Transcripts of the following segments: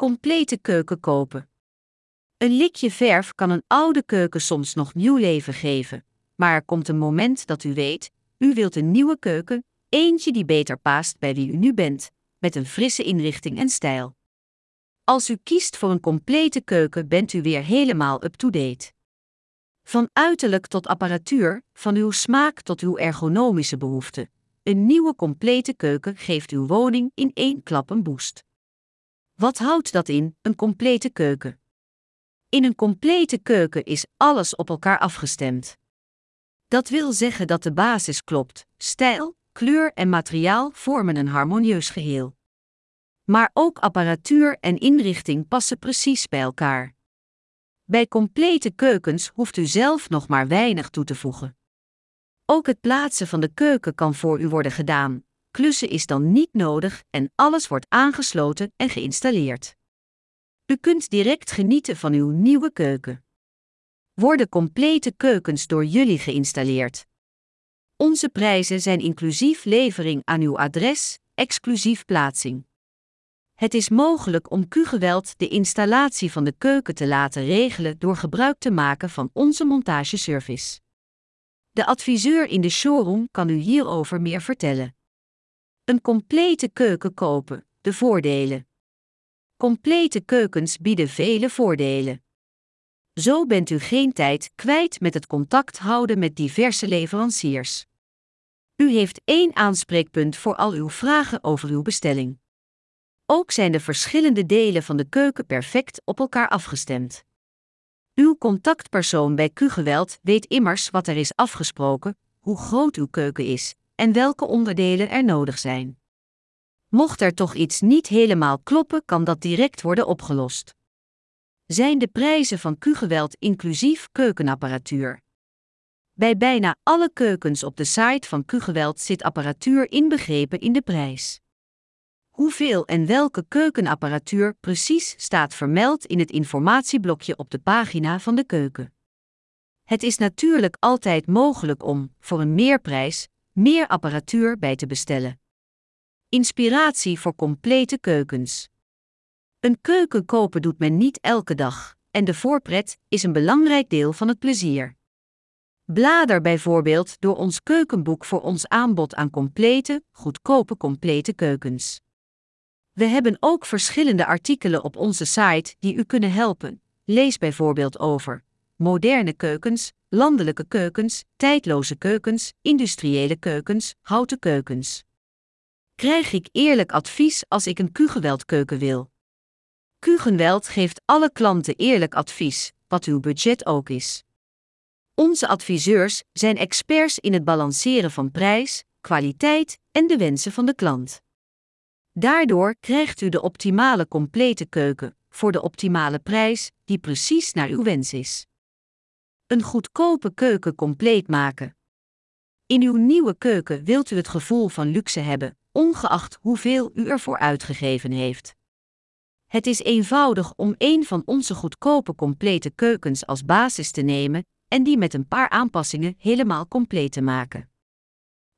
Complete keuken kopen. Een likje verf kan een oude keuken soms nog nieuw leven geven, maar er komt een moment dat u weet, u wilt een nieuwe keuken, eentje die beter past bij wie u nu bent, met een frisse inrichting en stijl. Als u kiest voor een complete keuken, bent u weer helemaal up-to-date. Van uiterlijk tot apparatuur, van uw smaak tot uw ergonomische behoeften. Een nieuwe complete keuken geeft uw woning in één klap een boost. Wat houdt dat in, een complete keuken? In een complete keuken is alles op elkaar afgestemd. Dat wil zeggen dat de basis klopt, stijl, kleur en materiaal vormen een harmonieus geheel. Maar ook apparatuur en inrichting passen precies bij elkaar. Bij complete keukens hoeft u zelf nog maar weinig toe te voegen. Ook het plaatsen van de keuken kan voor u worden gedaan. Klussen is dan niet nodig en alles wordt aangesloten en geïnstalleerd. U kunt direct genieten van uw nieuwe keuken. Worden complete keukens door jullie geïnstalleerd? Onze prijzen zijn inclusief levering aan uw adres, exclusief plaatsing. Het is mogelijk om Q-geweld de installatie van de keuken te laten regelen door gebruik te maken van onze montageservice. De adviseur in de showroom kan u hierover meer vertellen. Een complete keuken kopen, de voordelen. Complete keukens bieden vele voordelen. Zo bent u geen tijd kwijt met het contact houden met diverse leveranciers. U heeft één aanspreekpunt voor al uw vragen over uw bestelling. Ook zijn de verschillende delen van de keuken perfect op elkaar afgestemd. Uw contactpersoon bij Q-geweld weet immers wat er is afgesproken, hoe groot uw keuken is en welke onderdelen er nodig zijn. Mocht er toch iets niet helemaal kloppen, kan dat direct worden opgelost. Zijn de prijzen van Q-geweld inclusief keukenapparatuur? Bij bijna alle keukens op de site van Q-geweld zit apparatuur inbegrepen in de prijs. Hoeveel en welke keukenapparatuur precies staat vermeld in het informatieblokje op de pagina van de keuken. Het is natuurlijk altijd mogelijk om, voor een meerprijs, meer apparatuur bij te bestellen. Inspiratie voor complete keukens. Een keuken kopen doet men niet elke dag, en de voorpret is een belangrijk deel van het plezier. Blader bijvoorbeeld door ons keukenboek voor ons aanbod aan complete, goedkope complete keukens. We hebben ook verschillende artikelen op onze site die u kunnen helpen. Lees bijvoorbeeld over moderne keukens, landelijke keukens, tijdloze keukens, industriële keukens, houten keukens. Krijg ik eerlijk advies als ik een Q-geweldkeuken wil? Q-geweld geeft alle klanten eerlijk advies, wat uw budget ook is. Onze adviseurs zijn experts in het balanceren van prijs, kwaliteit en de wensen van de klant. Daardoor krijgt u de optimale complete keuken voor de optimale prijs die precies naar uw wens is. Een goedkope keuken compleet maken. In uw nieuwe keuken wilt u het gevoel van luxe hebben, ongeacht hoeveel u ervoor uitgegeven heeft. Het is eenvoudig om een van onze goedkope complete keukens als basis te nemen en die met een paar aanpassingen helemaal compleet te maken.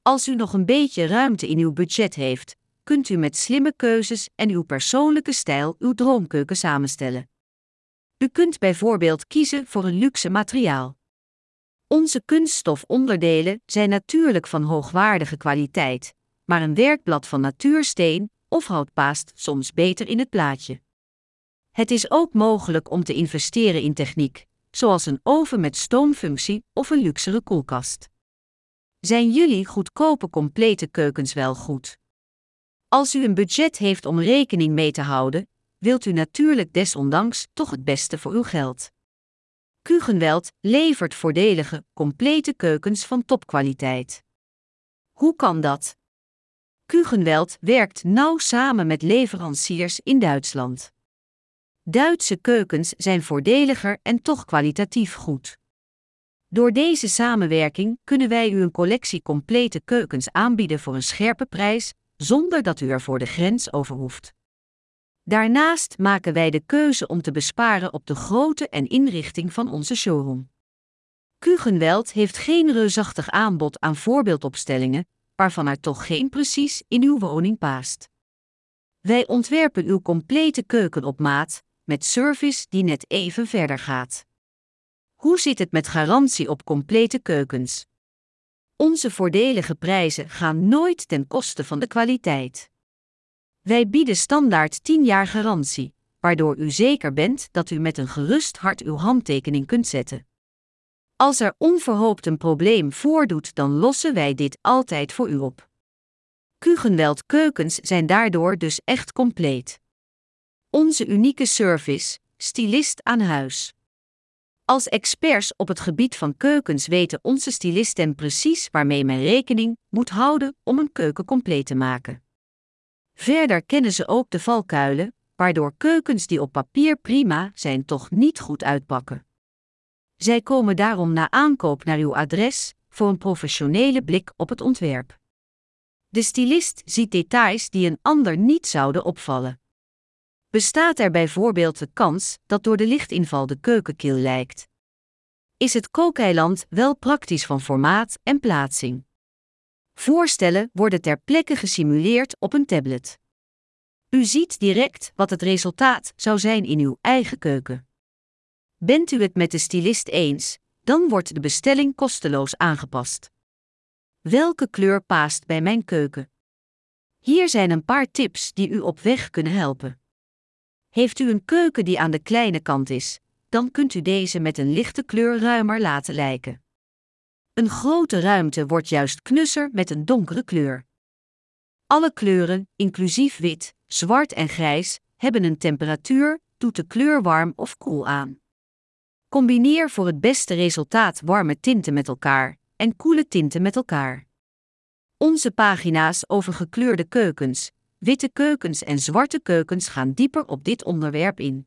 Als u nog een beetje ruimte in uw budget heeft, kunt u met slimme keuzes en uw persoonlijke stijl uw droomkeuken samenstellen. U kunt bijvoorbeeld kiezen voor een luxe materiaal. Onze kunststofonderdelen zijn natuurlijk van hoogwaardige kwaliteit, maar een werkblad van natuursteen of hout paast soms beter in het plaatje. Het is ook mogelijk om te investeren in techniek, zoals een oven met stoomfunctie of een luxere koelkast. Zijn jullie goedkope complete keukens wel goed? Als u een budget heeft om rekening mee te houden, wilt u natuurlijk desondanks toch het beste voor uw geld. Kugenweld levert voordelige, complete keukens van topkwaliteit. Hoe kan dat? Kugenweld werkt nauw samen met leveranciers in Duitsland. Duitse keukens zijn voordeliger en toch kwalitatief goed. Door deze samenwerking kunnen wij u een collectie complete keukens aanbieden voor een scherpe prijs, zonder dat u er voor de grens over hoeft. Daarnaast maken wij de keuze om te besparen op de grootte en inrichting van onze showroom. Kugenweld heeft geen reusachtig aanbod aan voorbeeldopstellingen, waarvan er toch geen precies in uw woning paast. Wij ontwerpen uw complete keuken op maat, met service die net even verder gaat. Hoe zit het met garantie op complete keukens? Onze voordelige prijzen gaan nooit ten koste van de kwaliteit. Wij bieden standaard 10 jaar garantie, waardoor u zeker bent dat u met een gerust hart uw handtekening kunt zetten. Als er onverhoopt een probleem voordoet, dan lossen wij dit altijd voor u op. Kugenweld keukens zijn daardoor dus echt compleet. Onze unieke service, stylist aan huis. Als experts op het gebied van keukens weten onze stylisten precies waarmee men rekening moet houden om een keuken compleet te maken. Verder kennen ze ook de valkuilen, waardoor keukens die op papier prima zijn toch niet goed uitpakken. Zij komen daarom na aankoop naar uw adres voor een professionele blik op het ontwerp. De stylist ziet details die een ander niet zouden opvallen. Bestaat er bijvoorbeeld de kans dat door de lichtinval de keukenkil lijkt? Is het kookeiland wel praktisch van formaat en plaatsing? Voorstellen worden ter plekke gesimuleerd op een tablet. U ziet direct wat het resultaat zou zijn in uw eigen keuken. Bent u het met de stylist eens, dan wordt de bestelling kosteloos aangepast. Welke kleur paast bij mijn keuken? Hier zijn een paar tips die u op weg kunnen helpen. Heeft u een keuken die aan de kleine kant is, dan kunt u deze met een lichte kleur ruimer laten lijken. Een grote ruimte wordt juist knusser met een donkere kleur. Alle kleuren, inclusief wit, zwart en grijs, hebben een temperatuur, doet de kleur warm of koel aan. Combineer voor het beste resultaat warme tinten met elkaar en koele tinten met elkaar. Onze pagina's over gekleurde keukens, witte keukens en zwarte keukens gaan dieper op dit onderwerp in.